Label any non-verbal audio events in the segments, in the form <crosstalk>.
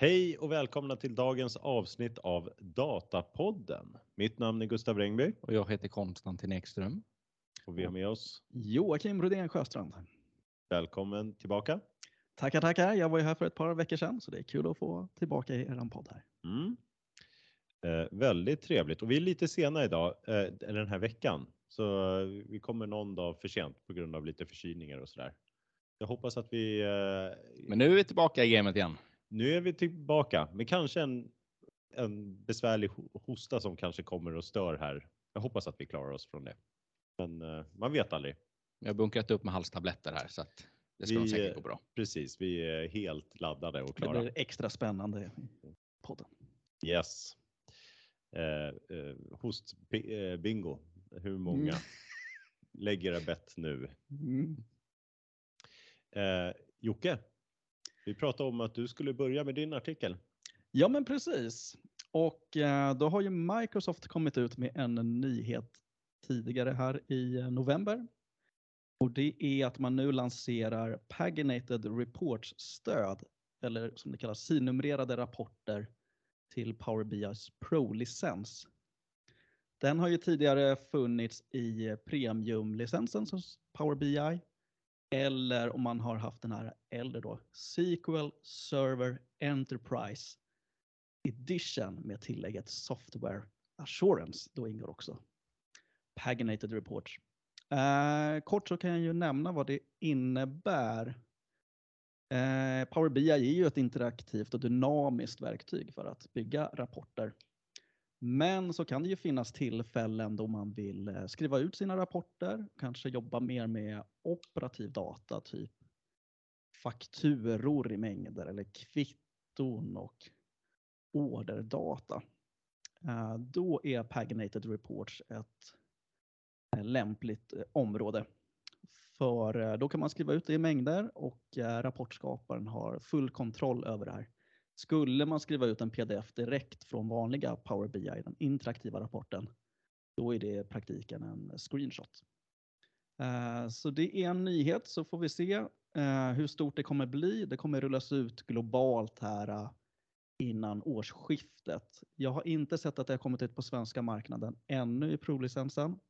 Hej och välkomna till dagens avsnitt av Datapodden. Mitt namn är Gustav Rengby Och jag heter Konstantin Ekström. och vi har med oss Joakim Rydén Sjöstrand. välkommen tillbaka. Tackar, tackar. Jag var ju här för ett par veckor sedan så det är kul att få tillbaka i eran podd här. Mm. Eh, väldigt trevligt och vi är lite sena idag, eh, eller den här veckan, så eh, vi kommer någon dag för sent på grund av lite förkylningar och sådär. Jag hoppas att vi, eh, Men nu är vi tillbaka i gamet igen. Nu är vi tillbaka med kanske en, en besvärlig ho- hosta som kanske kommer och stör här. Jag hoppas att vi klarar oss från det. Men eh, man vet aldrig. Jag har bunkrat upp med halstabletter här så att det ska Vi, säkert gå bra. Precis, vi är helt laddade och Det klara. blir extra spännande i podden. Yes. Eh, eh, Hostbingo. Hur många Mm. lägger ett bett nu? Mm. Eh, Jocke, vi pratade om att du skulle börja med din artikel. Ja, men precis. Och eh, då har ju Microsoft kommit ut med en nyhet tidigare här i eh, november. Och det är att man nu lanserar Paginated Reports-stöd, eller som det kallas, sinumrerade rapporter till Power BI's Pro-licens. Den har ju tidigare funnits i eh, premiumlicensen hos Power BI eller om man har haft den här äldre då, SQL Server Enterprise Edition med tillägget Software Assurance. Då ingår också Paginated Reports. Eh, kort så kan jag ju nämna vad det innebär. Eh, Power BI är ju ett interaktivt och dynamiskt verktyg för att bygga rapporter. Men så kan det ju finnas tillfällen då man vill eh, skriva ut sina rapporter, kanske jobba mer med operativ data, typ fakturor i mängder eller kvitton och orderdata. Eh, då är Paginated Reports ett eh, lämpligt område. För då kan man skriva ut det i mängder och rapportskaparen har full kontroll över det här. Skulle man skriva ut en pdf direkt från vanliga Power BI, den interaktiva rapporten, då är det i praktiken en screenshot. Eh, så det är en nyhet så får vi se eh, hur stort det kommer bli. Det kommer rullas ut globalt här eh, innan årsskiftet. Jag har inte sett att det har kommit ut på svenska marknaden ännu i provlicensen,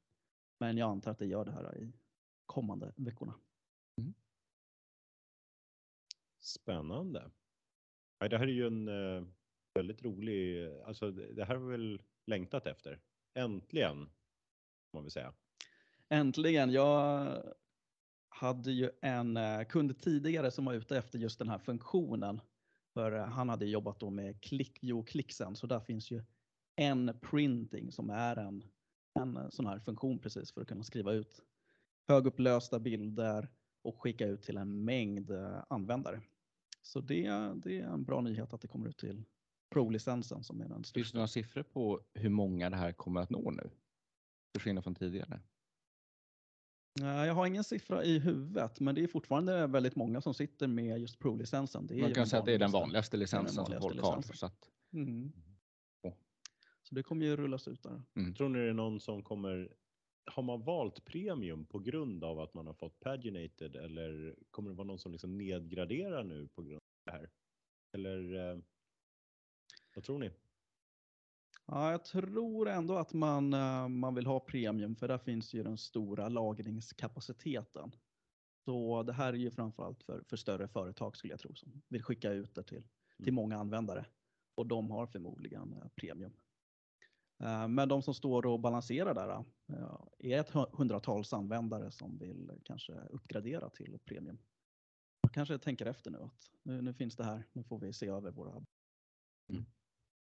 men jag antar att det gör det här i kommande veckorna. Mm. Spännande. Ja, det här är ju en eh, väldigt rolig, alltså det här har vi väl längtat efter. Äntligen, man vill säga. Äntligen! Jag hade ju en eh, kund tidigare som var ute efter just den här funktionen. För eh, han hade jobbat då med ClickView och ClickSend så där finns ju en printing som är en, en sån här funktion precis för att kunna skriva ut högupplösta bilder och skicka ut till en mängd användare. Så det, det är en bra nyhet att det kommer ut till Pro-licensen som är den Finns det största. några siffror på hur många det här kommer att nå nu? Till skillnad från tidigare. Nej, Jag har ingen siffra i huvudet, men det är fortfarande väldigt många som sitter med just Pro-licensen. Man kan säga att det är den vanligaste. licensen som vanligaste folk har. Så att, Mm. Ja. Så det kommer ju rullas ut där. Tror ni det är någon som kommer, har man valt premium på grund av att man har fått paginated eller kommer det vara någon som liksom nedgraderar nu på grund av det här? Eller eh, vad tror ni? Ja, jag tror ändå att man, eh, man vill ha premium för där finns ju den stora lagringskapaciteten. Så det här är ju framförallt för, för större företag skulle jag tro som vill skicka ut det till, till Mm. många användare. Och de har förmodligen eh, premium. Eh, men de som står och balanserar där eh, är ett hundratals användare som vill kanske uppgradera till premium. Jag kanske tänker efter nu att nu, nu finns det här, nu får vi se över våra mm.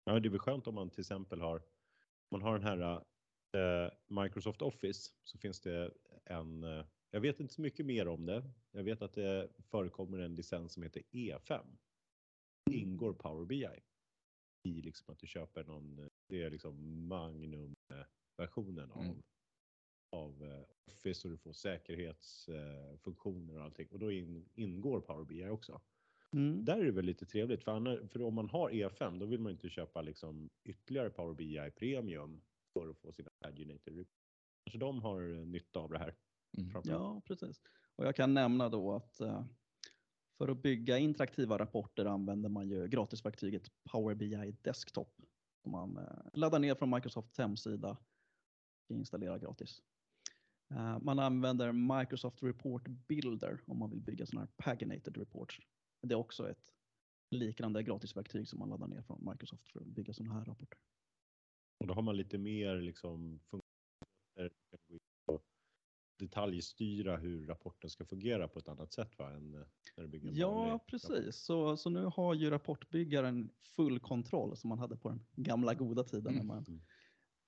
Ja, det är väl skönt om man till exempel har, man har den här eh, Microsoft Office så finns det en, eh, jag vet inte så mycket mer om det. Jag vet att det förekommer en licens som heter E5. Ingår Power BI i liksom att du köper någon, eh, det är liksom Magnum eh, versionen av, Mm. av eh, Office och du får säkerhetsfunktioner eh, och allting och då in, ingår Power BI också. Mm. Där är det väl lite trevligt för, annars, för om man har E5 då vill man inte köpa liksom ytterligare Power BI Premium för att få sina reports. Kanske de har nytta av det här. Mm. Ja, precis. Och jag kan nämna då att eh, För att bygga interaktiva rapporter använder man ju gratisverktyget Power BI Desktop man eh, laddar ner från Microsofts hemsida och installerar gratis. Eh, man använder Microsoft Report Builder om man vill bygga sådana här paginated reports. Det är också ett liknande gratisverktyg som man laddar ner från Microsoft för att bygga sådana här rapporter. Och då har man lite mer liksom funktioner kan gå in och detaljstyra hur rapporten ska fungera på ett annat sätt va? än eh, när du bygger en Ja, precis. Så, så nu har ju rapportbyggaren full kontroll som man hade på den gamla goda tiden när man Mm.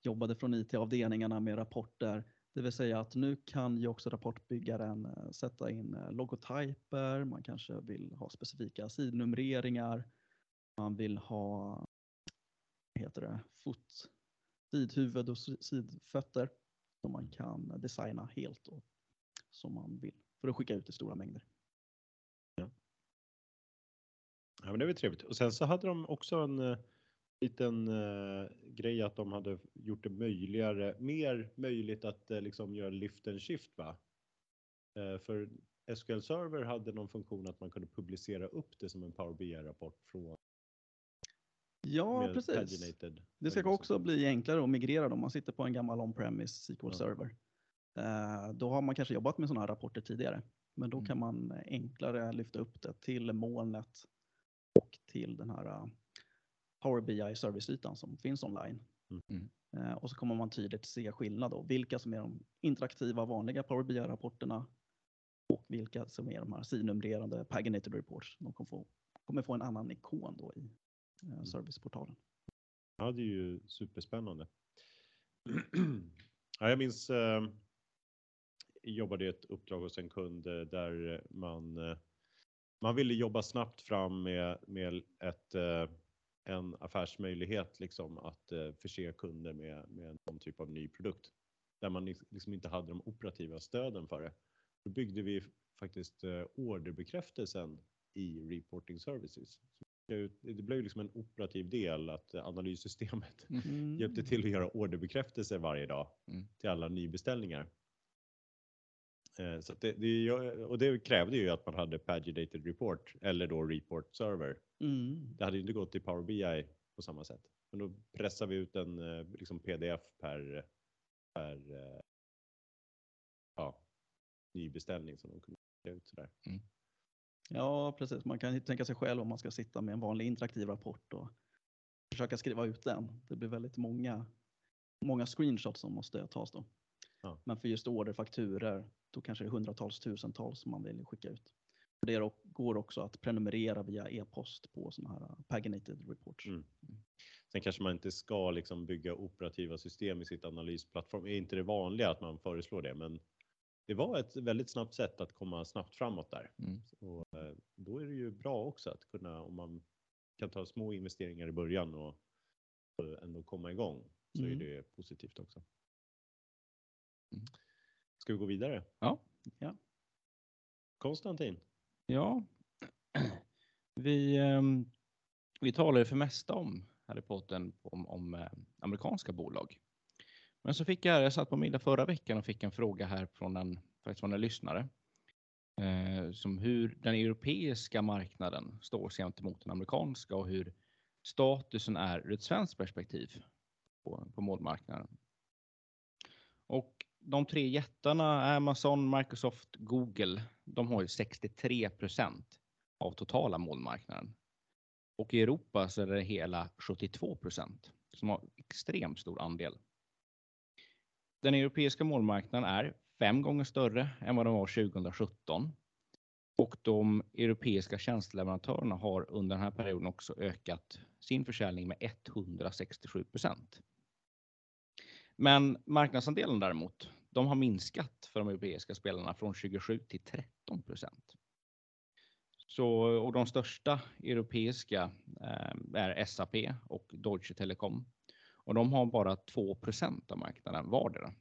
jobbade från IT-avdelningarna med rapporter. Det vill säga att nu kan ju också rapportbyggaren eh, sätta in eh, logotyper, man kanske vill ha specifika sidnumreringar, man vill ha heter det, fot, sidhuvud och si- sidfötter som man kan designa helt och som man vill för att skicka ut i stora mängder. Ja, men det var trevligt. Och sen så hade de också en eh, liten eh, grej att de hade gjort det möjligare, mer möjligt att eh, liksom göra lift and shift va? Eh, för SQL Server hade någon funktion att man kunde publicera upp det som en Power BI-rapport från Ja, precis. paginated. Det ska också bli enklare att migrera om man sitter på en gammal on-premise SQL Ja. server. Eh, Då har man kanske jobbat med sådana här rapporter tidigare, men då Mm. kan man enklare lyfta upp det till molnet och till den här eh, Power BI serviceytan som finns online. Mm. Eh, Och så kommer man tydligt se skillnad då, vilka som är de interaktiva vanliga Power BI-rapporterna och vilka som är de här sidnumrerade paginated reports. De kommer få, kommer få en annan ikon då i serviceportalen. Ja, det är ju superspännande. <clears throat> ja, jag minns, eh, jobbade ett uppdrag hos en kund eh, där man, eh, man ville jobba snabbt fram med, med ett, eh, en affärsmöjlighet liksom att eh, förse kunder med, med någon typ av ny produkt. Där man liksom inte hade de operativa stöden för det. Då byggde vi faktiskt eh, orderbekräftelsen i reporting services. Det blev liksom en operativ del att analyssystemet Mm. <laughs> hjälpte till att göra orderbekräftelser varje dag Mm. till alla nybeställningar. Eh, Så det, det, och det krävde ju att man hade paginated report eller då report server. Mm. Det hade inte gått i Power BI på samma sätt. Men då pressar vi ut en eh, liksom pdf per, per eh, ja, nybeställning som de kunde ut sådär. Ja, precis. Man kan ju tänka sig själv om man ska sitta med en vanlig interaktiv rapport och försöka skriva ut den. Det blir väldigt många, många screenshots som måste tas då. Ja. Men för just orderfakturer, då kanske det är hundratals, tusentals som man vill skicka ut. Det går också att prenumerera via e-post på sådana här uh, paginated reports. Mm. Sen kanske man inte ska liksom bygga operativa system i sitt analysplattform. Det är inte det vanliga att man föreslår det, men det var ett väldigt snabbt sätt att komma snabbt framåt där. Mm. Och eh, då är det ju bra också att kunna, om man kan ta små investeringar i början och ändå komma igång, så är Mm. det positivt också. Mm. Ska vi gå vidare? Ja. Ja. Konstantin? Ja, <clears throat> vi, ehm, vi talar ju för mesta om här i podden om, om eh, amerikanska bolag. Men så fick jag, jag satt på middag förra veckan och fick en fråga här från en, faktiskt från en lyssnare. Eh, som hur den europeiska marknaden står sig gentemot den amerikanska och hur statusen är ur ett svenskt perspektiv på, på målmarknaden. Och de tre jättarna, Amazon, Microsoft, Google, de har ju 63 procent av totala målmarknaden. Och i Europa så är det hela 72 procent som har extremt stor andel. Den europeiska målmarknaden är fem gånger större än vad den var 2017. Och de europeiska tjänsteleverantörerna har under den här perioden också ökat sin försäljning med 167 procent. Men marknadsandelen däremot, de har minskat för de europeiska spelarna från 27 till 13 procent. Så, och de största europeiska eh, är SAP och Deutsche Telekom. Och de har bara 2 av marknaden vardera.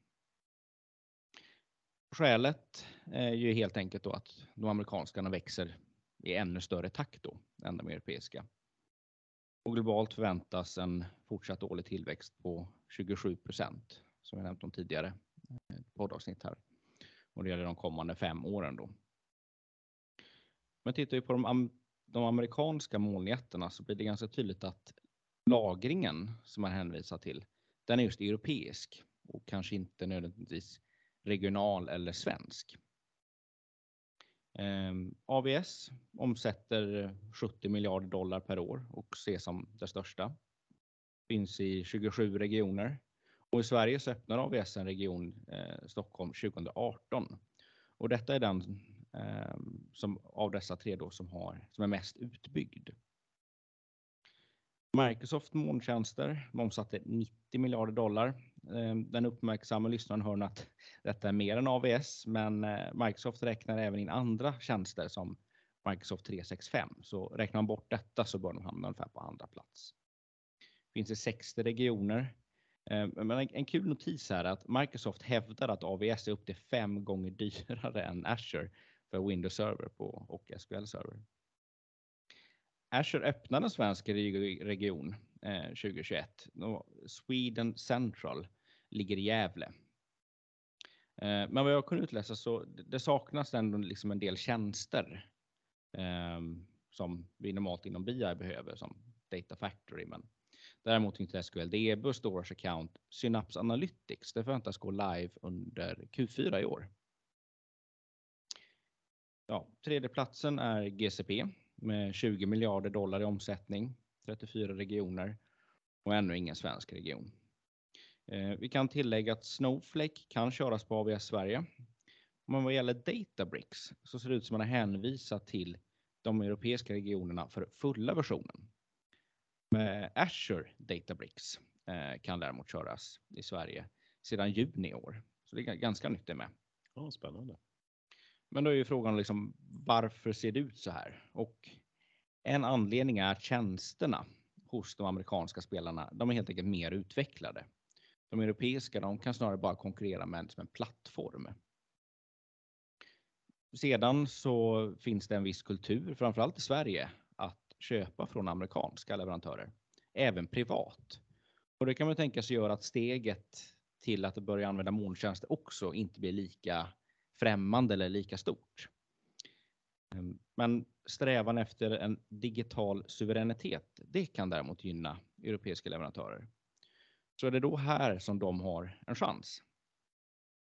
Skälet är ju helt enkelt då att de amerikanska växer i ännu större takt då än de europeiska. Och globalt förväntas en fortsatt årlig tillväxt på 27 som jag nämnt om tidigare eh, poddavsnitt här. Och det gäller de kommande fem åren då. Men tittar vi på de, de amerikanska molnjättarna så blir det ganska tydligt att lagringen som man hänvisar till, den är just europeisk och kanske inte nödvändigtvis regional eller svensk. Eh, AVS omsätter 70 miljarder dollar per år och ses som det största. Finns i 27 regioner och i Sverige så öppnar AVS en region eh, Stockholm 2018 och detta är den eh, som av dessa tre då som har som är mest utbyggd. Microsoft molntjänster omsatte 90 miljarder dollar. Ehm, den uppmärksamma lyssnaren hör att detta är mer än AVS, men eh, Microsoft räknar även in andra tjänster som Microsoft 365. Så räknar man bort detta så bör de hamna ungefär på andra plats. Det finns i 60 regioner. Ehm, men en kul notis här är att Microsoft hävdar att AVS är upp till fem gånger dyrare än Azure för Windows Server och SQL Server. Azure öppnade en svensk region eh, 2021. Sweden Central ligger i Gävle. Eh, men vad jag kunde utläsa så det saknas ändå liksom en del tjänster eh, som vi normalt inom BI behöver som Data Factory. Men däremot inte SQL DB, Storage Account, Synapse Analytics. Det förväntas gå live under Q4 i år. Ja, tredje platsen är GCP med 20 miljarder dollar i omsättning, 34 regioner och ännu ingen svensk region. Eh, vi kan tillägga att Snowflake kan köras på AWS Sverige. Men vad gäller Databricks så ser det ut som man har hänvisat till de europeiska regionerna för fulla versionen. Med Azure Databricks eh, kan däremot köras i Sverige sedan juni i år. Så det är ganska nytt det med. Ja, spännande. Men då är ju frågan liksom varför ser det ut så här? Och en anledning är att tjänsterna hos de amerikanska spelarna, de är helt enkelt mer utvecklade. De europeiska, de kan snarare bara konkurrera med som en plattform. Sedan så finns det en viss kultur, framförallt i Sverige, att köpa från amerikanska leverantörer, även privat. Och det kan man tänka sig göra att steget till att börja använda molntjänster också inte blir lika främmande eller lika stort. Ehm, men strävan efter en digital suveränitet, det kan däremot gynna europeiska leverantörer. Så är det då här som de har en chans.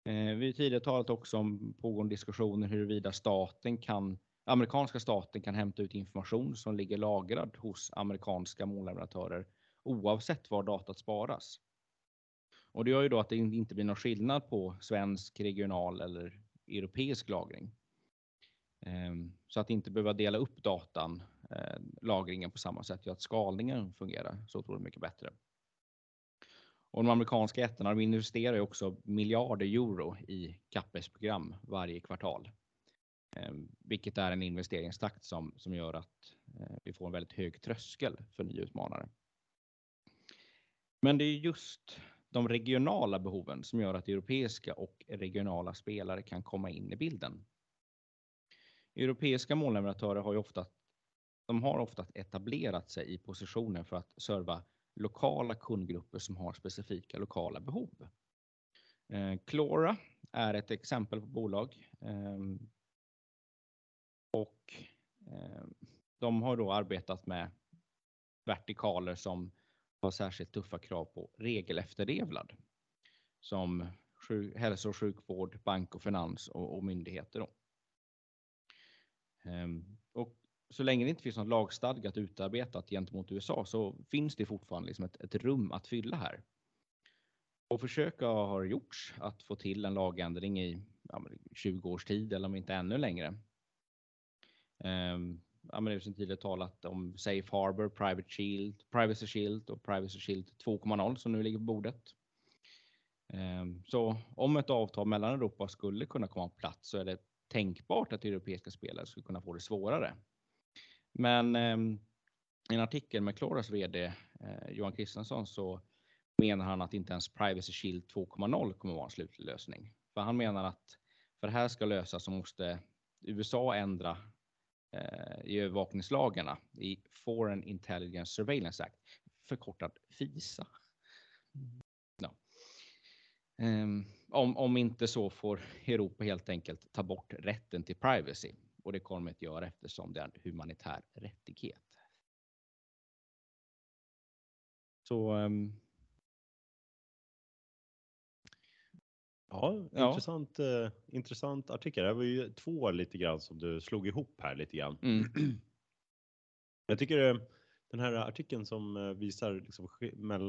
Ehm, vi har tidigare talat också om pågående diskussioner huruvida staten kan, amerikanska staten kan hämta ut information som ligger lagrad hos amerikanska molnleverantörer oavsett var datat sparas. Och det gör ju då att det inte blir någon skillnad på svensk, regional eller europeisk lagring. Ehm, så att inte behöva dela upp datan, eh, lagringen på samma sätt gör att skalningen fungerar så otroligt mycket bättre. Och de amerikanska jättarna de investerar ju också miljarder euro i CAPEX-program varje kvartal. Ehm, vilket är en investeringstakt som, som gör att eh, vi får en väldigt hög tröskel för nya utmanare. Men det är just de regionala behoven som gör att europeiska och regionala spelare kan komma in i bilden. Europeiska molnleverantörer har ju ofta, de har ofta etablerat sig i positionen för att serva lokala kundgrupper som har specifika lokala behov. Eh, Clora är ett exempel på bolag. Eh, och eh, de har då arbetat med vertikaler som har särskilt tuffa krav på regelefterlevnad. Som hälso och sjukvård, bank och finans och, och myndigheter. Då. Ehm, och så länge det inte finns något lagstadgat utarbetat gentemot USA så finns det fortfarande liksom ett, ett rum att fylla här. Och försök har gjorts att få till en lagändring i ja, 20 års tid eller om inte ännu längre. Ehm, ja, men det är tidigare talat om Safe Harbor, Private Shield, Privacy Shield och Privacy Shield 2.0 som nu ligger på bordet. Ehm, så om ett avtal mellan Europa skulle kunna komma på plats så är det tänkbart att europeiska spelare skulle kunna få det svårare. Men ehm, i en artikel med Kloras vd eh, Johan Kristensson så menar han att inte ens Privacy Shield 2.0 kommer vara en slutlig lösning. För han menar att för det här ska lösas så måste USA ändra Eh, i övervakningslagarna i Foreign Intelligence Surveillance Act, förkortad FISA. Ja. Ehm, om, om inte så får Europa helt enkelt ta bort rätten till privacy. och det kommer att inte göra eftersom det är en humanitär rättighet. Så ehm, Ja, Ja. Intressant, eh, intressant artikel. Det var ju två lite grann som du slog ihop här lite grann. mm, Jag tycker eh, den här artikeln som eh, visar liksom,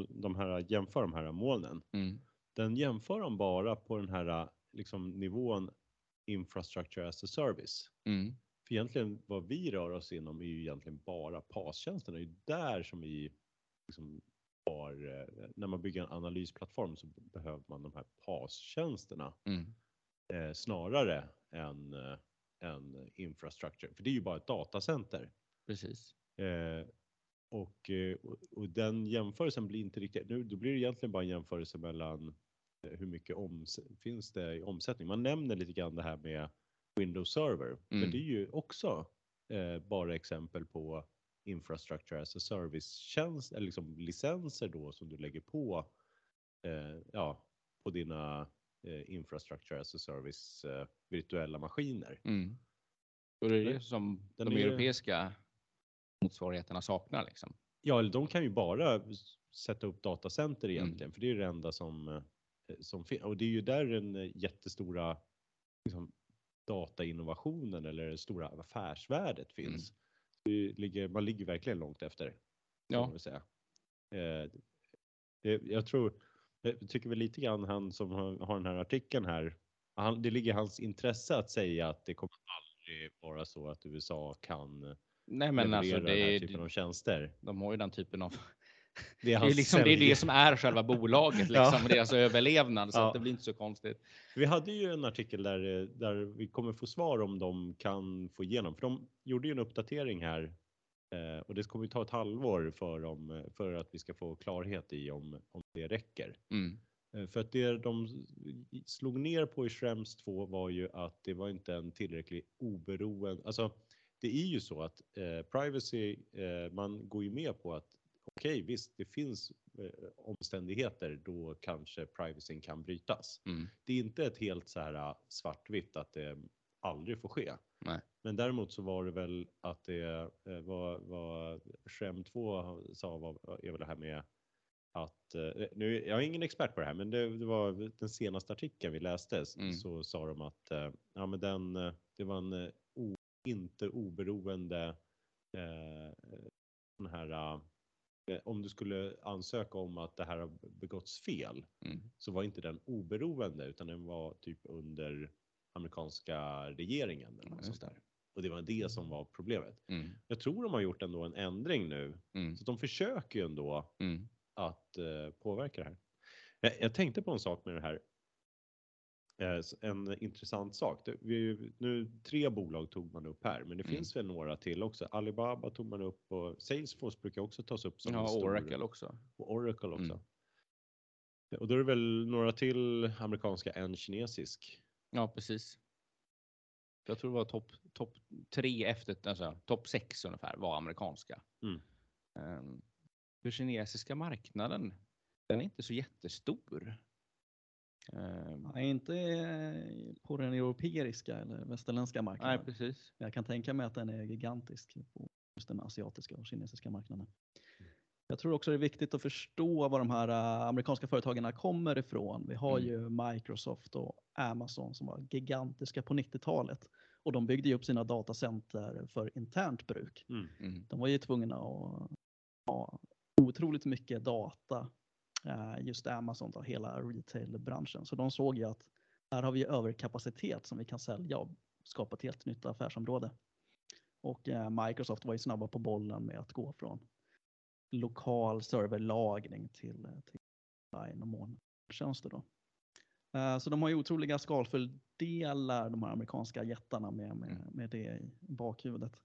de här, jämför de här molnen. mm, Den jämför de bara på den här liksom, nivån infrastructure as a service. mm, För egentligen vad vi rör oss inom är ju egentligen bara PAS-tjänsterna. Det är ju där som vi liksom har, eh, när man bygger en analysplattform så behöver man de här PAS-tjänsterna mm, eh, snarare än, eh, än infrastructure. För det är ju bara ett datacenter. precis. Eh, och, eh, och, och den jämförelsen blir inte riktigt, nu då blir det egentligen bara en jämförelse mellan eh, hur mycket oms finns det i omsättning. Man nämner lite grann det här med Windows Server, men Mm. det är ju också eh, bara exempel på infrastructure as a service-tjänst, eller liksom licenser då som du lägger på, eh, ja, på dina eh, infrastructure as a service eh, virtuella maskiner. Mm. Och det är det som den de är europeiska motsvarigheterna saknar. Liksom. Ja, eller de kan ju bara sätta upp datacenter Mm. egentligen, för det är det enda som, eh, som finns. Och det är ju där den eh, jättestora liksom, datainnovationen eller det stora affärsvärdet Mm. finns. Det ligger, man ligger verkligen långt efter. Ja, säga. Eh, det, jag tror, jag tycker väl lite grann han som har, den här artikeln här, han, det ligger i hans intresse att säga att det kommer aldrig vara så att USA kan eh, nej men alltså leverera den här det, typen av tjänster. de har ju den typen av Det är, Det är, liksom, det, är det som är själva bolaget, <laughs> Ja. liksom, deras överlevnad. Så Ja. att det blir inte så konstigt. Vi hade ju en artikel där, eh, där vi kommer få svar om de kan få igenom, för de gjorde ju en uppdatering här eh, och det kommer ju ta ett halvår för, dem, eh, för att vi ska få klarhet i om, om det räcker. Mm. För att det de slog ner på i Schrems 2 var ju att det var inte en tillräcklig oberoende, alltså det är ju så att eh, privacy, eh, man går ju med på att okej visst, det finns eh, omständigheter då kanske privacyn kan brytas. Mm. Det är inte ett helt så här äh, svartvitt att det aldrig får ske. Nej. Men däremot så var det väl att det eh, var vad Shem 2 sa var, är väl det här med att eh, nu, jag är ingen expert på det här, men det, det var den senaste artikeln vi läste Mm. så sa de att eh, ja, men den, eh, det var en eh, o, inte oberoende eh, den här eh, om du skulle ansöka om att det här har begåtts fel Mm. så var inte den oberoende utan den var typ under amerikanska regeringen. Eller något Ja, sånt just det. där. Och det var det som var problemet. Mm. Jag tror de har gjort ändå en ändring nu. Mm. Så de försöker ju ändå Mm. att eh, påverka det här. Jag, jag tänkte på en sak med det här. Eh, en intressant sak. Vi, nu tre bolag tog man upp här, men det Mm. finns väl några till också. Alibaba tog man upp och Salesforce brukar också tas upp som en Ja, stor. Oracle också. Och Oracle också. Mm. Och då är det väl några till amerikanska, en kinesisk. Ja, precis. Jag tror det var topp top tre efter, alltså topp sex ungefär var amerikanska. Mm. Um, för kinesiska marknaden, den är inte så jättestor. Ehm, Nej, inte eh, på den europeiska eller västerländska nej, marknaden. precis. Jag kan tänka mig att den är gigantisk på just den asiatiska och kinesiska marknaden. Jag tror också det är viktigt att förstå var de här eh, amerikanska företagen kommer ifrån. Vi har Mm. ju Microsoft och Amazon som var gigantiska på 90-talet och de byggde ju upp sina datacenter för internt bruk. Mm. De var ju tvungna att ha otroligt mycket data, just Amazon, då, hela retailbranschen. Så de såg ju att här har vi överkapacitet som vi kan sälja och skapa ett helt nytt affärsområde. Och eh, Microsoft var ju snabba på bollen med att gå från lokal serverlagring till, eh, till online och molntjänster. Då. Eh, Så de har ju otroliga skalfördelar, de här amerikanska jättarna med, med, Mm. med det i bakhuvudet.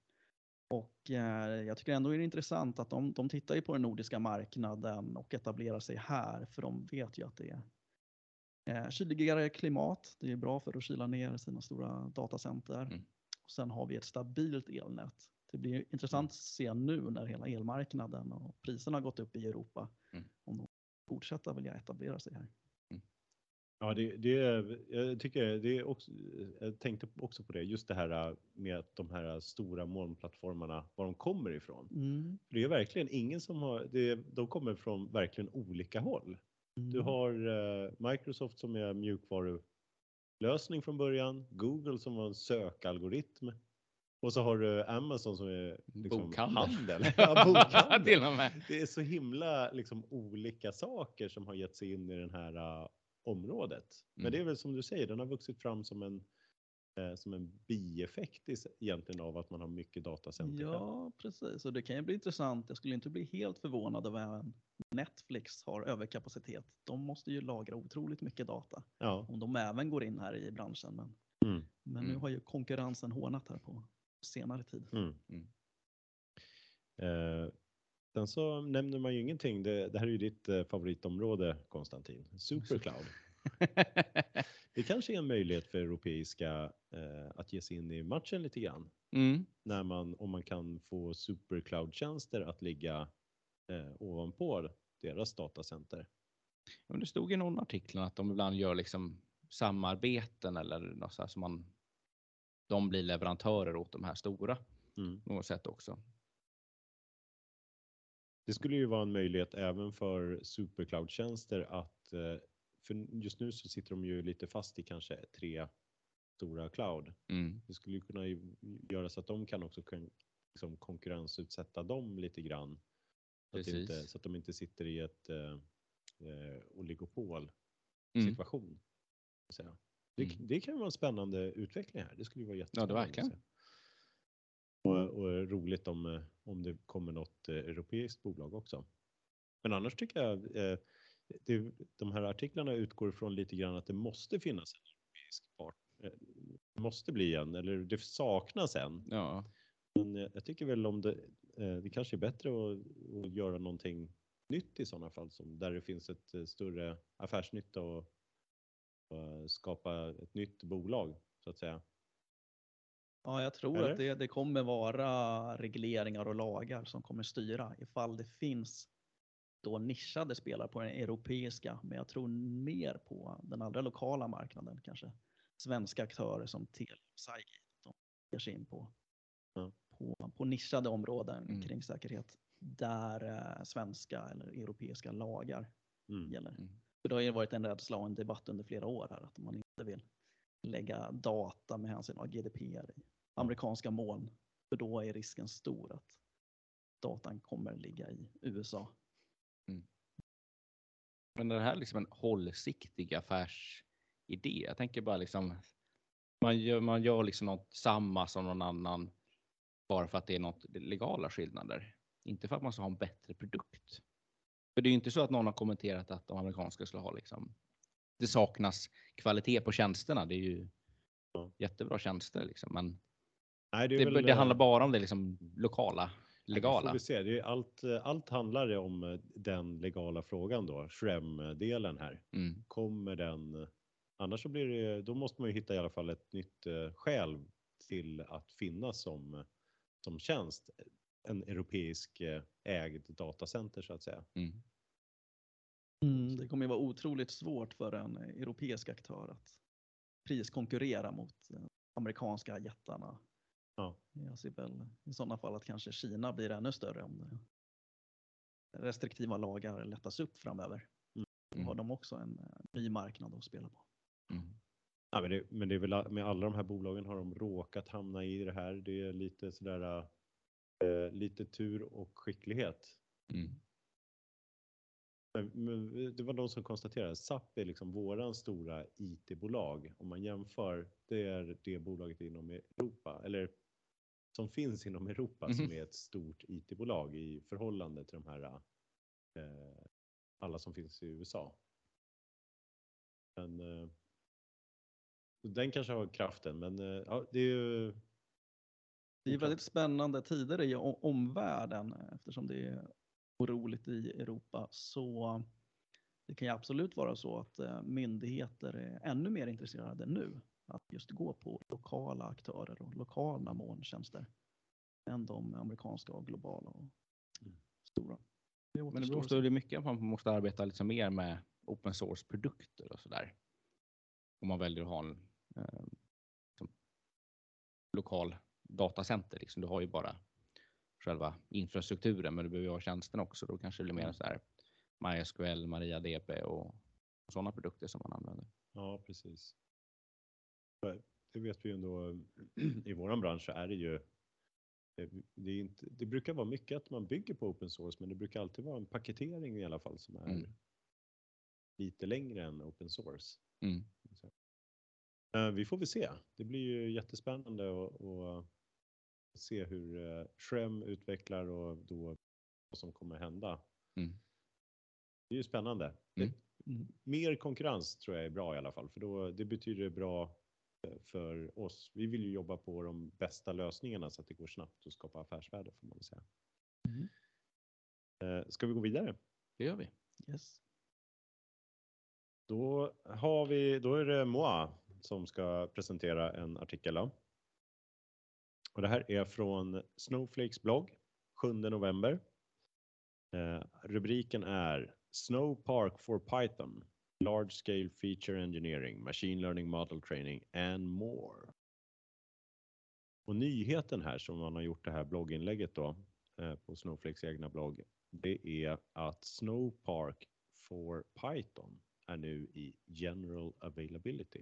Och eh, jag tycker ändå är det intressant att de, de tittar ju på den nordiska marknaden och etablerar sig här för de vet ju att det är eh, kyligare klimat. Det är bra för att kyla ner sina stora datacenter. Mm. Och sen har vi ett stabilt elnät. Det blir intressant att se nu när hela elmarknaden och priserna har gått upp i Europa. Mm. Om de fortsätter vilja etablera sig här. Ja, det, det är, jag tycker det är också, jag tänkte också på det, just det här äh, med att de här stora molnplattformarna, var de kommer ifrån. Mm. Det är verkligen ingen som har, det, de kommer från verkligen olika håll. Du Mm. har eh, Microsoft som är mjukvarulösning från början, Google som var en sökalgoritm och så har du Amazon som är liksom Bokhandel. handel. <laughs> Ja, bokhandel. Till och med. Det är så himla liksom, olika saker som har gett sig in i det här området. Men Mm. det är väl som du säger, den har vuxit fram som en, eh, som en bieffekt i, egentligen av att man har mycket datacenter. Ja, precis. Och det kan ju bli intressant. Jag skulle inte bli helt förvånad över att Netflix har överkapacitet. De måste ju lagra otroligt mycket data. Ja. Om de även går in här i branschen. Men, Mm. men nu Mm. har ju konkurrensen hårdnat här på senare tid. Mm. Mm. Eh, sen så nämner man ju ingenting. Det, det här är ju ditt eh, favoritområde Konstantin. Supercloud. <laughs> Det kanske är en möjlighet för europeiska eh, att ge sig in i matchen lite grann. mm. när man, om man kan få supercloud-tjänster att ligga eh, ovanpå deras datacenter. Men det stod i någon artikel att de ibland gör liksom samarbeten eller något så här som man. De blir leverantörer åt de här stora Mm. något sätt också. Det skulle ju vara en möjlighet även för supercloud-tjänster att, eh, för just nu så sitter de ju lite fast i kanske tre stora cloud. Mm. Det skulle ju kunna göra så att de kan också liksom konkurrensutsätta dem lite grann. Så att, inte, så att de inte sitter i ett eh, eh, oligopol Mm. situation. säga. Det, Mm. det kan ju vara en spännande utveckling här. Det skulle ju vara Ja, jättespännande. det att verkligen. se. Och, och roligt om, eh, om det kommer något eh, europeiskt bolag också. Men annars tycker jag eh, det, de här artiklarna utgår från lite grann att det måste finnas en europeisk part. Eh, Det måste bli en, eller det saknas en. Ja, Men eh, jag tycker väl om det, eh, det kanske är bättre att, att göra någonting nytt i sådana fall, som där det finns ett eh, större affärsnytta och, och eh, skapa ett nytt bolag så att säga. Ja, jag tror Eller? att det, det kommer vara regleringar och lagar som kommer styra ifall det finns då nischade spelare på den europeiska, men jag tror mer på den allra lokala marknaden kanske. Svenska aktörer som Telia och Cygate, de ger sig in på, Ja. på, på nischade områden Mm. kring säkerhet där eh, svenska eller europeiska lagar Mm. gäller. Mm. För det har ju varit en rädsla och en debatt under flera år här att man inte vill lägga data med hänsyn till GDPR i amerikanska moln. För då är risken stor att datan kommer ligga i USA. Men är det här liksom en hållsiktig affärsidé? Jag tänker bara liksom. Man gör, man gör liksom något samma som någon annan. Bara för att det är något legala skillnader. Inte för att man ska ha en bättre produkt. För det är ju inte så att någon har kommenterat att de amerikanska skulle ha liksom. Det saknas kvalitet på tjänsterna. Det är ju jättebra tjänster liksom. Men Nej, är det, väl, det eh, handlar bara om det liksom lokala, nej, det legala. Vi se. Det är allt, eh, allt handlar det om eh, den legala frågan då, Shrem-delen här. Mm. Kommer den, annars så blir det, då måste man ju hitta i alla fall ett nytt skäl till att finnas som, som tjänst. En europeisk ägd datacenter så att säga. Mm. Det kommer ju vara otroligt svårt för en europeisk aktör att priskonkurrera mot amerikanska jättarna. Ja. Jag ser väl i sådana fall att kanske Kina blir ännu större om restriktiva lagar lättas upp framöver. Då har Mm. de också en eh, ny marknad att spela på. Mm. Ja, men, det, men det är väl med alla de här bolagen har de råkat hamna i det här. Det är lite sådär eh, lite tur och skicklighet. Mm. Men, men det var de som konstaterade SAP är liksom våran stora IT-bolag. Om man jämför, det är det bolaget inom Europa eller som finns inom Europa som Mhm. är ett stort IT-bolag i förhållande till de här eh, alla som finns i USA. Men eh, den kanske har kraften, men eh, ja, det är ju. Det är väldigt spännande tider i omvärlden eftersom det är oroligt i Europa. Så det kan ju absolut vara så att eh, myndigheter är ännu mer intresserade nu att just gå på lokala aktörer och lokala molntjänster än de amerikanska och globala och Mm. stora. Det Men det måste se. bli mycket att man måste arbeta liksom mer med open source produkter och sådär. om man väljer att ha en eh, liksom, lokal datacenter. Liksom. Du har ju bara själva infrastrukturen, men du behöver ha tjänsten också. Då kanske det blir mer så här MySQL, MariaDB och, och sådana produkter som man använder. Ja, precis. Det vet vi ju ändå. <clears throat> I våran bransch är det ju det, är inte, det brukar vara mycket att man bygger på open source, men det brukar alltid vara en paketering i alla fall som är Mm. lite längre än open source. Mm. Eh, Vi får väl se. Det blir ju jättespännande att att se hur eh, Shrem utvecklar och då vad som kommer hända. Mm. Det är ju spännande. Mm. Mm. Mer konkurrens tror jag är bra i alla fall, för då, det betyder bra eh, för oss. Vi vill ju jobba på de bästa lösningarna så att det går snabbt att skapa affärsvärde får man säga. Mm. Eh, Ska vi gå vidare? Det gör vi. Yes. Då, har vi, då är det Moa som ska presentera en artikel. Och det här är från Snowflakes blogg 7 november. Eh, rubriken är Snowpark for Python, Large Scale Feature Engineering, Machine Learning Model Training and more. Och nyheten här som man har gjort det här blogginlägget då eh, på Snowflakes egna blogg, det är att Snowpark for Python är nu i general availability.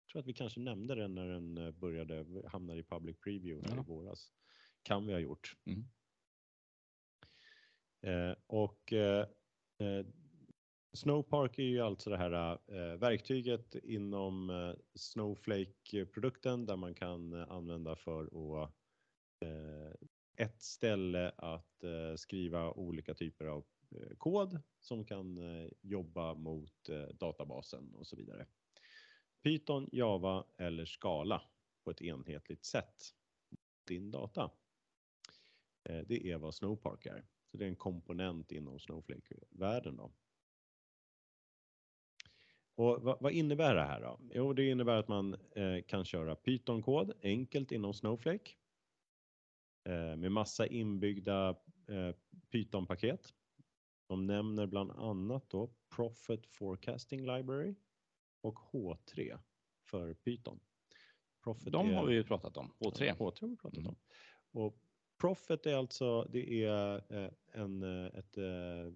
Jag tror att vi kanske nämnde den när den eh, började hamna i public preview här Ja. i våras. Kan vi ha gjort. Mm. Eh, och eh, eh, Snowpark är ju alltså det här eh, verktyget inom eh, Snowflake-produkten där man kan eh, använda för att eh, ett ställe att eh, skriva olika typer av eh, kod som kan eh, jobba mot eh, databasen och så vidare. Python, Java eller Scala på ett enhetligt sätt. Din data. Eh, det är vad Snowpark är. Så det är en komponent inom Snowflake-världen. Då. Och vad, vad innebär det här då? Jo, det innebär att man eh, kan köra Python-kod enkelt inom Snowflake eh, med massa inbyggda eh, Python-paket. De nämner bland annat då Profit Forecasting Library och H3 för Python. Profit De är- har vi ju pratat om. H3. H3 har vi pratat Mm. om. Och Profit är alltså, det är eh, en, eh, ett eh,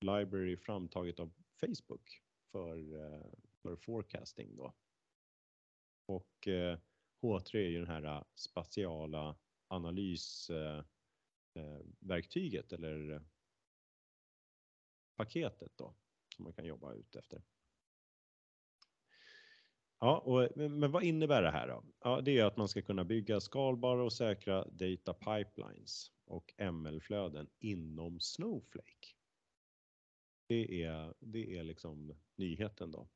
library framtaget av Facebook för, eh, för forecasting då. Och eh, H3 är ju den här eh, spatiala analysverktyget eller paketet då som man kan jobba ut efter. Ja, och, men vad innebär det här då? Ja, det är att man ska kunna bygga skalbara och säkra data pipelines och ML-flöden inom Snowflake. Det är, det är liksom nyheten då.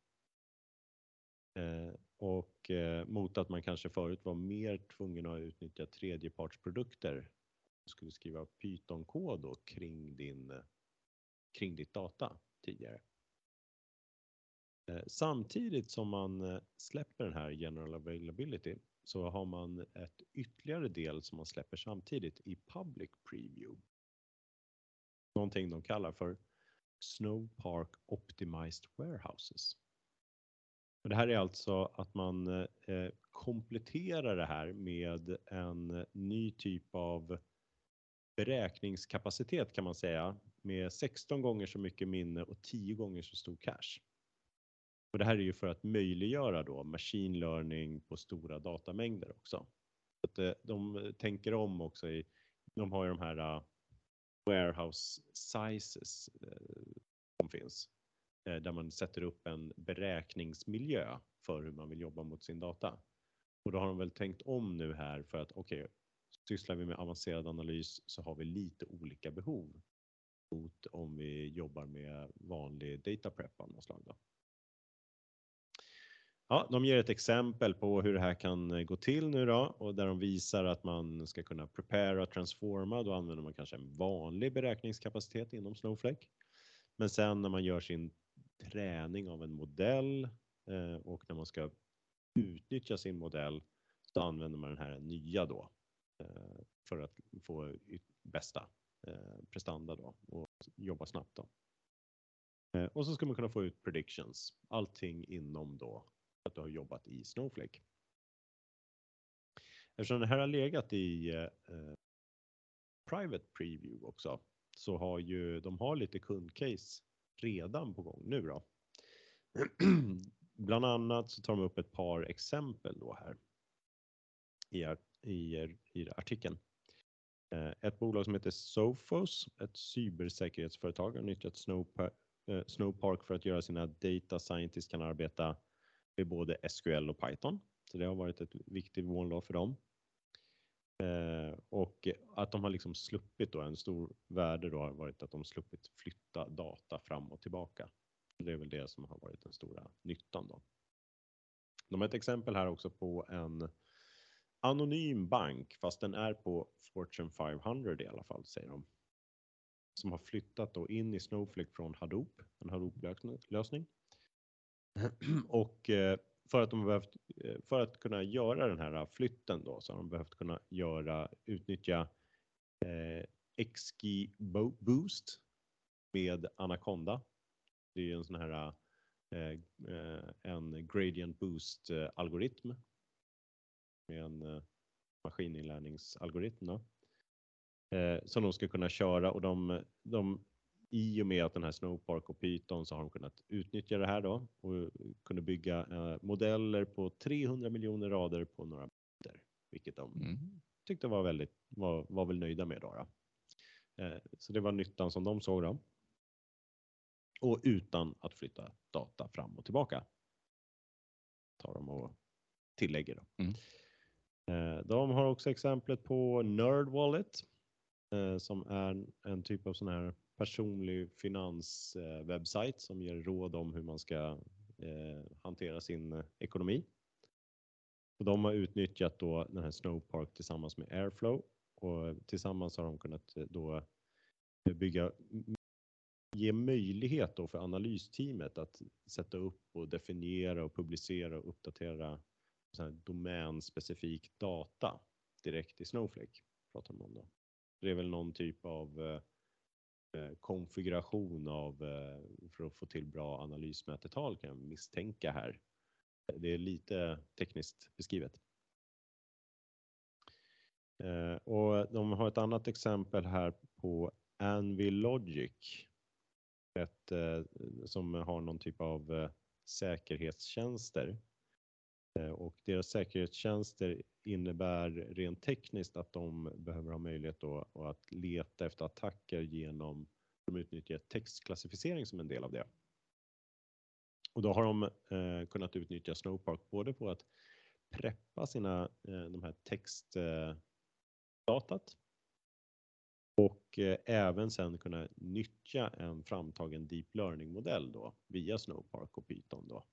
Eh, och eh, mot att man kanske förut var mer tvungen att utnyttja tredjepartsprodukter. Du skulle skriva Python-kod då kring, din, kring ditt data tidigare. Eh, Samtidigt som man eh, släpper den här general availability så har man ett ytterligare del som man släpper samtidigt i public preview. Någonting de kallar för Snowpark Optimized Warehouses. Och det här är alltså att man eh, kompletterar det här med en ny typ av beräkningskapacitet kan man säga med 16 gånger så mycket minne och 10 gånger så stor cache. Och det här är ju för att möjliggöra då machine learning på stora datamängder också. Att eh, de tänker om också i, de har ju de här eh, warehouse sizes eh, som finns. Eh, där man sätter upp en beräkningsmiljö för hur man vill jobba mot sin data. Och då har de väl tänkt om nu här för att okej, sysslar vi med avancerad analys så har vi lite olika behov mot om vi jobbar med vanlig data prep av något slag. Då. Ja, de ger ett exempel på hur det här kan eh, gå till nu då och där de visar att man ska kunna prepara och transforma. Då använder man kanske en vanlig beräkningskapacitet inom Snowflake. Men sen när man gör sin träning av en modell eh, och när man ska utnyttja sin modell så använder man den här nya då eh, för att få bästa eh, prestanda då och jobba snabbt då. Eh, och så ska man kunna få ut predictions. Allting inom då att du har jobbat i Snowflake. Eftersom det här har legat i eh, private preview också så har ju de har lite kundcase redan på gång nu då. <clears throat> Bland annat så tar de upp ett par exempel då här i, i, i artikeln. Eh, ett bolag som heter Sophos, ett cybersäkerhetsföretag, har nyttjat Snowpark, eh, Snowpark för att göra sina data scientists kan arbeta med både SQL och Python. Så det har varit ett viktigt mål för dem. Eh, och att de har liksom sluppit då, en stor värde då har varit att de sluppit flytta data fram och tillbaka. Det är väl det som har varit den stora nyttan då. De har ett exempel här också på en anonym bank, fast den är på Fortune 500 i alla fall, säger de. Som har flyttat då in i Snowflake från Hadoop, en Hadoop-lösning. <clears throat> Och eh, för att de har behövt, eh, för att kunna göra den här flytten då så har de behövt kunna göra, utnyttja eh, XG Boost med Anaconda. Det är ju en sån här eh, eh en gradient boost algoritm med en eh, maskininlärningsalgoritm då, eh, som de ska kunna köra och de, de i och med att den här Snowpark och Python så har de kunnat utnyttja det här då och kunde bygga eh, modeller på 300 miljoner rader på några minuter, vilket de mm. tyckte var väldigt, var, var väl nöjda med då. då. Eh, så det var nyttan som de såg då. Och utan att flytta data fram och tillbaka. Tar de och tillägger då. Mm. Eh, de har också exemplet på NerdWallet eh, som är en typ av sån här personlig finanswebbsajt eh, som ger råd om hur man ska eh, hantera sin eh, ekonomi. Och de har utnyttjat då den här Snowpark tillsammans med Airflow och tillsammans har de kunnat eh, då bygga ge möjlighet då för analysteamet att sätta upp och definiera och publicera och uppdatera så här domänspecifik data direkt i Snowflake. Pratar man om då. Det är väl någon typ av eh, Eh, konfiguration av eh, för att få till bra analysmätetal kan jag misstänka här. Det är lite tekniskt beskrivet. Eh, och de har ett annat exempel här på Anvil Logic. Ett, som har någon typ av säkerhetstjänster Eh, och deras säkerhetstjänster innebär rent tekniskt att de behöver ha möjlighet då att leta efter attacker genom, de utnyttjar textklassificering som en del av det. Och då har de eh, kunnat utnyttja Snowpark både på att preppa sina, eh, de här textdatat eh, och eh, även sen kunna nyttja en framtagen deep learning modell då via Snowpark och Python då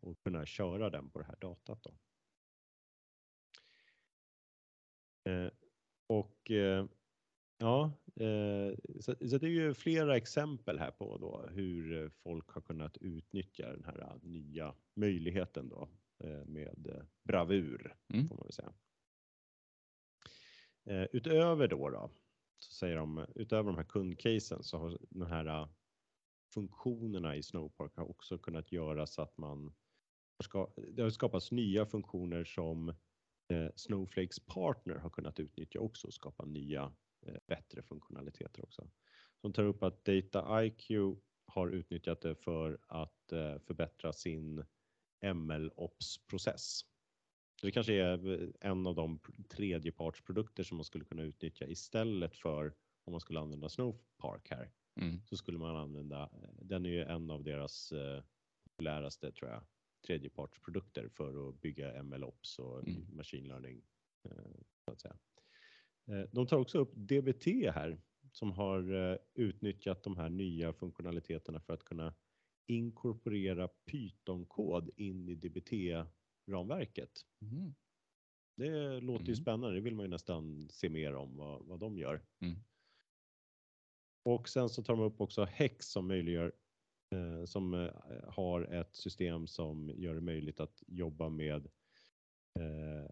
och kunna köra den på det här datat. Då. Eh, och eh, ja, så, det är ju flera exempel här på då hur folk har kunnat utnyttja den här nya möjligheten då med bravur mm. får man väl säga. Utöver då, då så säger de utöver de här kundcasen så har den här funktionerna i Snowpark har också kunnat göra så att man ska, det har skapats nya funktioner som eh, Snowflakes partner har kunnat utnyttja också och skapa nya eh, bättre funktionaliteter också. Som tar upp att Data IQ har utnyttjat det för att eh, förbättra sin ML-ops-process. Det kanske är eh, en av de tredjepartsprodukter som man skulle kunna utnyttja istället för om man skulle använda Snowpark här. Mm. Så skulle man använda, den är ju en av deras eh, populäraste tror jag, tredjepartsprodukter för att bygga MLOps och mm. machine learning. Eh, så att säga. Eh, de tar också upp DBT här som har eh, utnyttjat de här nya funktionaliteterna för att kunna inkorporera Python-kod in i DBT-ramverket. Mm. Det låter ju mm. spännande, det vill man ju nästan se mer om vad, vad de gör. Mm. Och sen så tar de upp också Hex som möjliggör eh, som eh, har ett system som gör det möjligt att jobba med eh,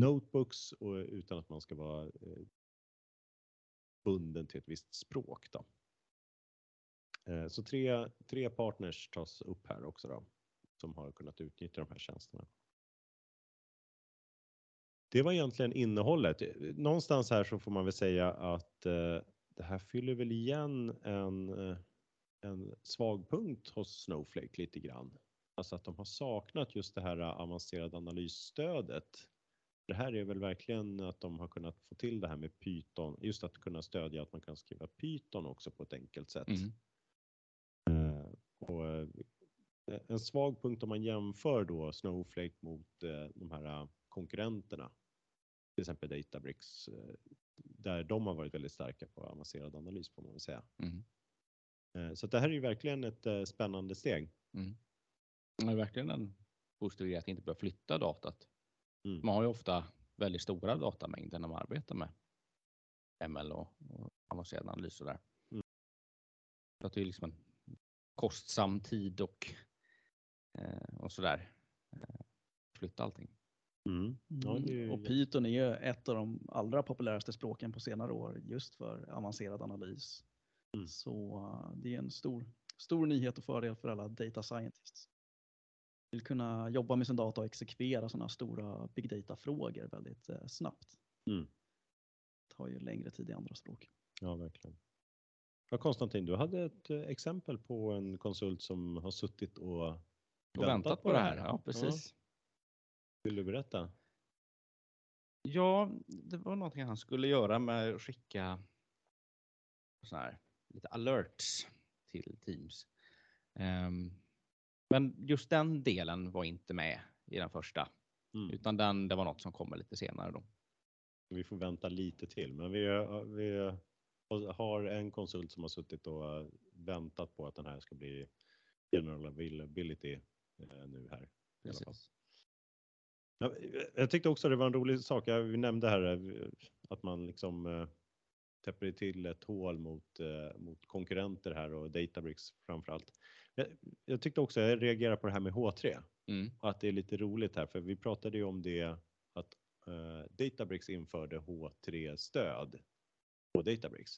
notebooks och, utan att man ska vara eh, bunden till ett visst språk. Då. Eh, Så tre, tre partners tas upp här också då, som har kunnat utnyttja de här tjänsterna. Det var egentligen innehållet. Någonstans här så får man väl säga att eh, det här fyller väl igen en, eh, en svag punkt hos Snowflake lite grann. Alltså att de har saknat just det här avancerade analysstödet. Det här är väl verkligen att de har kunnat få till det här med Python, just att kunna stödja att man kan skriva Python också på ett enkelt sätt. Mm. Eh, och eh, en svag punkt om man jämför då Snowflake mot de här konkurrenterna, till exempel Databricks, där de har varit väldigt starka på avancerad analys får man väl säga. Mm. Eh, Så det här är ju verkligen ett eh, spännande steg. Mm. Det är verkligen en positiv grej att inte behöva flytta datat. Mm. Man har ju ofta väldigt stora datamängder när man arbetar med ML och, och avancerad analys och där. Mm. Så att det är liksom en kostsam tid och, eh, och sådär. Flytta allting. Mm. Ja, det är ju Och Python är ju ett av de allra populäraste språken på senare år just för avancerad analys. Mm. Så uh, det är en stor, stor nyhet och fördel för alla data scientists. Vill kunna jobba med sin data och exekvera sådana stora big data-frågor väldigt eh, snabbt. Mm. tar ju längre tid i andra språk. Ja, verkligen. Ja, Konstantin, du hade ett eh, exempel på en konsult som har suttit och, Och väntat på det här. Ja, precis. Vill du berätta? Ja, det var någonting han skulle göra med att skicka så här, lite alerts till Teams. Ehm, men just den delen var inte med i den första, Mm. utan den, det var något som kommer lite senare då. Vi får vänta lite till, men vi, vi har en konsult som har suttit och väntat på att den här ska bli general availability eh, nu här. Precis. Ja, Jag tyckte också det var en rolig sak. Vi nämnde här eh, att man liksom eh, täpper till ett hål mot, eh, mot konkurrenter här och Databricks framför allt. Jag, jag tyckte också, jag reagerar på det här med H3 Mm. att det är lite roligt här för vi pratade ju om det att eh, Databricks införde H3-stöd på Databricks.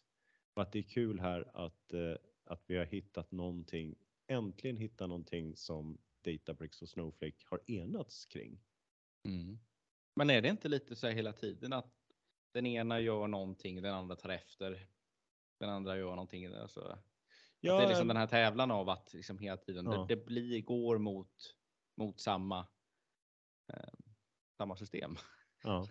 Och att det är kul här att, eh, att vi har hittat någonting, äntligen hittat någonting som Databricks och Snowflake har enats kring. Mm. Men är det inte lite så här hela tiden att den ena gör någonting, den andra tar efter, den andra gör någonting. Alltså, att det är liksom den här tävlan av att liksom hela tiden Ja. det, det blir, går mot, mot samma, eh, samma system. <laughs> ja.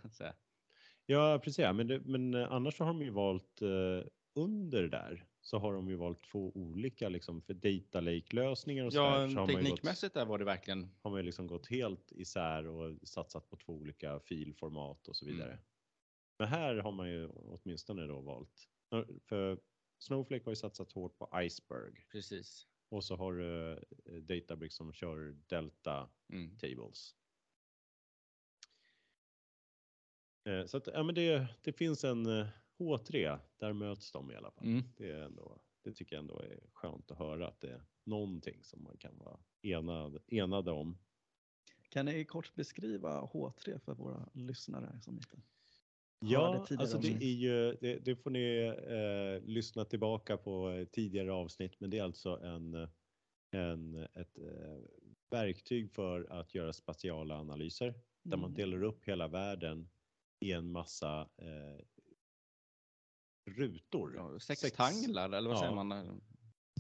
ja, precis. Ja, Men, det, men eh, annars har de ju valt eh, under där så har de ju valt två olika liksom för data lake lösningar och så där, Ja, så ju gått, teknikmässigt där var det verkligen har man ju liksom gått helt isär och satsat på två olika filformat och så vidare. Mm. Men här har man ju åtminstone då valt. För Snowflake har ju satsat hårt på Iceberg precis. och så har du eh, Databricks som kör Delta Mm. Tables. Eh, Så att, ja, men det, det finns en eh, H3, där möts de i alla fall. Mm. Det, är ändå, det tycker jag ändå är skönt att höra att det är någonting som man kan vara enad, enade om. Kan ni kort beskriva H3 för våra lyssnare som inte Ja, tidigare alltså det avsnitt? är ju, det, det får ni eh, lyssna tillbaka på eh, tidigare avsnitt, men det är alltså en, en, ett eh, verktyg för att göra spatiala analyser där man Mm. delar upp hela världen i en massa eh, rutor. Ja, Sex- Sextanglar eller vad Ja. säger man?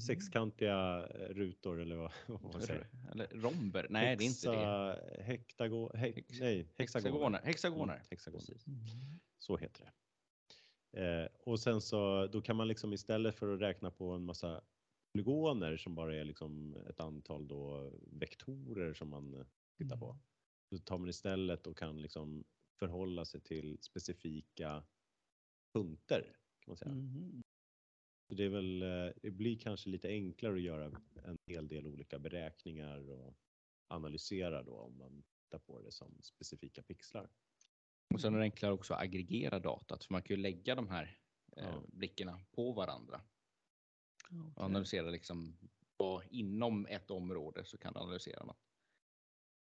Sexkantiga rutor eller vad, <laughs> vad man säger. Eller romber? Nej, det är inte det. Hexa- Hektago, he, Hex- nej, hexagoner. Hexagoner. Mm, hexagoner. Precis. Så heter det. Eh, och sen så då kan man liksom istället för att räkna på en massa polygoner som bara är liksom ett antal då vektorer som man tittar på. Så tar man istället och kan liksom förhålla sig till specifika punkter kan man säga. Så det är väl, eh, det blir kanske lite enklare att göra en hel del olika beräkningar och analysera då om man tittar på det som specifika pixlar. Och sen är det enklare också att aggregera datat för man kan ju lägga de här eh, Ja. blickarna på varandra och Okej. analysera liksom vad inom ett område så kan du analysera något.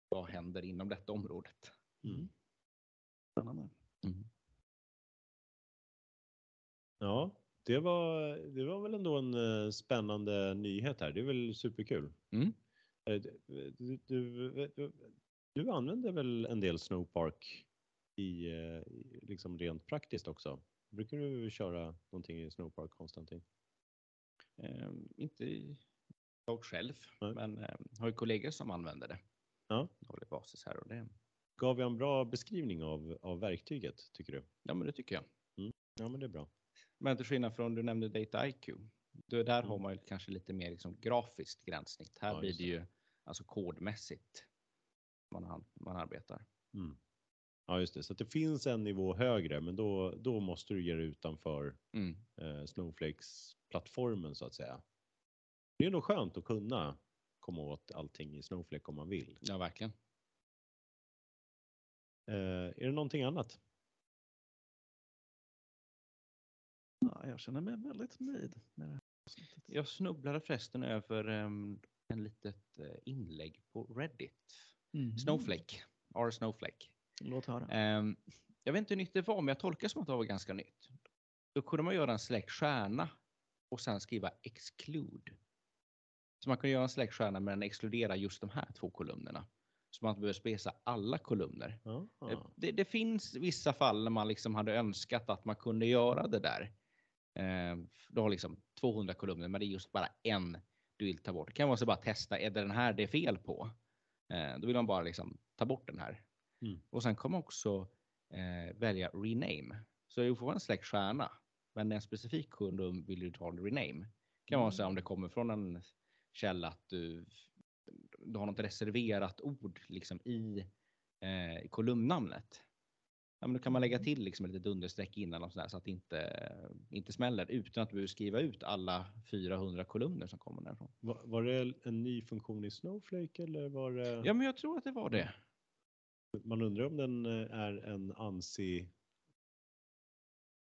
Vad händer inom detta området? Mm. Spännande. Ja, det var, det var väl ändå en eh, spännande nyhet här. Det är väl superkul. Mm. Eh, Du, du, du, du använder väl en del Snowpark i, eh, i liksom rent praktiskt också? Brukar du köra någonting i Snowpark, Konstantin? Eh, inte jag själv, Nej. men eh, har ju kollegor som använder det. Ja. Daglig basis här och det. Gav jag en bra beskrivning av, av verktyget, tycker du? Ja, men det tycker jag. Ja, men det är bra. Men till skillnad från du nämnde Data IQ. Då, där har Mm. man ju kanske lite mer liksom grafiskt gränssnitt. Här Ja, blir det ju alltså kodmässigt man, an- man arbetar. Mm. Ja, just det. Så att det finns en nivå högre, men då, då måste du ge dig utanför Mm. eh, Snowflakes-plattformen så att säga. Det är nog skönt att kunna komma åt allting i Snowflake om man vill. Ja, verkligen. Eh, är det någonting annat? Ja, jag känner mig väldigt nöjd med det här avsnittet. Jag snubblade förresten över um, en litet eh, inlägg på Reddit. Mhm. Snowflake. R Snowflake. Låt höra. Ehm, jag vet inte hur nytt det var, men jag tolkar som att det var ganska nytt. Då kunde man göra en select stjärna och sen skriva exclude. Så man kunde göra en select stjärna men exkludera just de här två kolumnerna. Så man inte behöver spesa alla kolumner. Det, det finns vissa fall när man liksom hade önskat att man kunde göra det där. Eh, du har liksom 200 kolumner, men det är just bara en du vill ta bort. Det kan vara så bara testa, är det den här det är fel på? Eh, då vill man bara liksom ta bort den här. Mm. Och sen kommer man också eh, välja rename. Så du får en släkt stjärna, men en specifik kund vill du ta en rename. Det kan vara så om det kommer från en källa att du, du har något reserverat ord liksom i eh, kolumnnamnet. Ja, men då kan man lägga till liksom ett litet understreck innan och sådär, så att det inte, inte smäller utan att du behöver skriva ut alla 400 kolumner som kommer därifrån. Var, var det en ny funktion i Snowflake eller var det? Ja, men jag tror att det var det. Man undrar om den eh, är en ANSI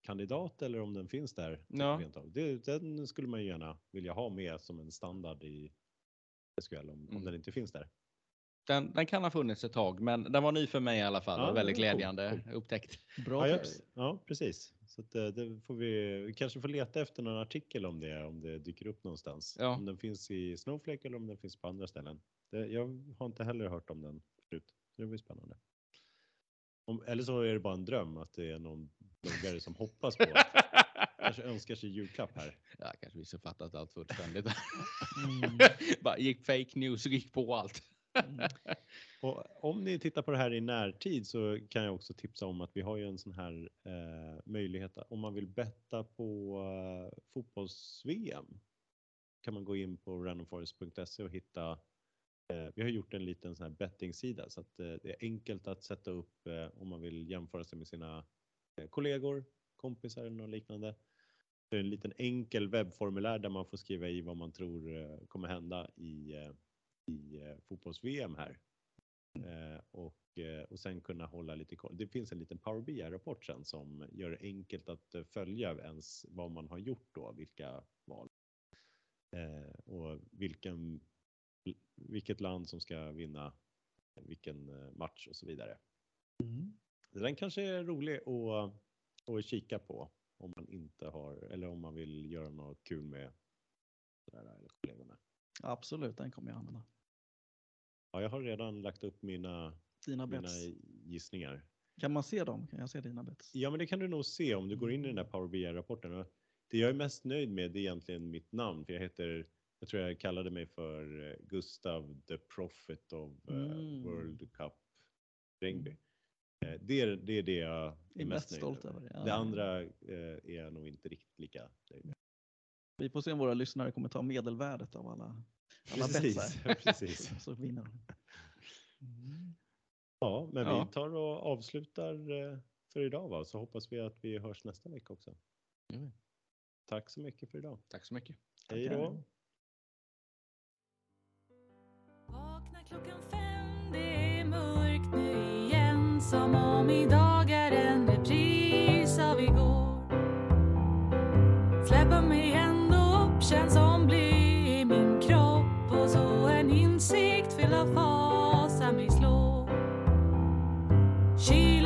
kandidat eller om den finns där. Ja. Det, den skulle man gärna vilja ha med som en standard i SQL om, om Mm. den inte finns där. Den, den kan ha funnits ett tag, men den var ny för mig i alla fall. Ja, och väldigt glädjande cool. upptäckt. Bra ja, ja, precis. Så att, eh, det får vi, vi kanske får leta efter någon artikel om det, om det dyker upp någonstans. Ja. Om den finns i Snowflake eller om den finns på andra ställen. Det, jag har inte heller hört om den förut. Det blir spännande. Om, eller så är det bara en dröm att det är någon bloggare som hoppas på att <laughs> kanske önskar sig julklapp här. Ja, kanske missuppfattat allt fullständigt. Mm. <laughs> Bara gick fake news och gick på allt. Mm. <laughs> Och om ni tittar på det här i närtid så kan jag också tipsa om att vi har ju en sån här eh, möjlighet om man vill betta på eh, fotbolls-VM kan man gå in på randomforest.se och hitta eh, vi har gjort en liten sån här bettingsida så att eh, det är enkelt att sätta upp eh, om man vill jämföra sig med sina eh, kollegor, kompisar eller något liknande. Det är en liten enkel webbformulär där man får skriva i vad man tror eh, kommer hända i, eh, i eh, fotbolls-VM här. Eh, och, eh, och sen kunna hålla lite koll. Det finns en liten Power BI-rapport sen som gör det enkelt att eh, följa ens vad man har gjort då, vilka val. Eh, och vilken, vilket land som ska vinna vilken match och så vidare. Mm. Den kanske är rolig att, att kika på om man inte har, eller om man vill göra något kul med kollegorna. Absolut, den kommer jag använda. Ja, jag har redan lagt upp mina, Dina mina gissningar. Kan man se dem? Kan jag se dina bets? Ja, men det kan du nog se om du går in i den där Power BI-rapporten. Det jag är mest nöjd med är egentligen mitt namn, för jag heter, jag tror jag kallade mig för eh, Gustav the Prophet of eh, Mm. World Cup Rugby. Eh, Det är, det är det jag är, är mest stolt över det. Ja. Det andra är jag nog inte riktigt lika nöjd med. Vi får se om våra lyssnare kommer ta medelvärdet av alla, alla Precis. <laughs> Så, vinner de. Mm. Ja, men Ja. vi tar och avslutar eh, för idag va? så hoppas vi att vi hörs nästa vecka också. Mm. Tack så mycket för idag. Tack så mycket. Hej då! Vakna klockan fem, det är mörkt nu igen Som om idag cheese.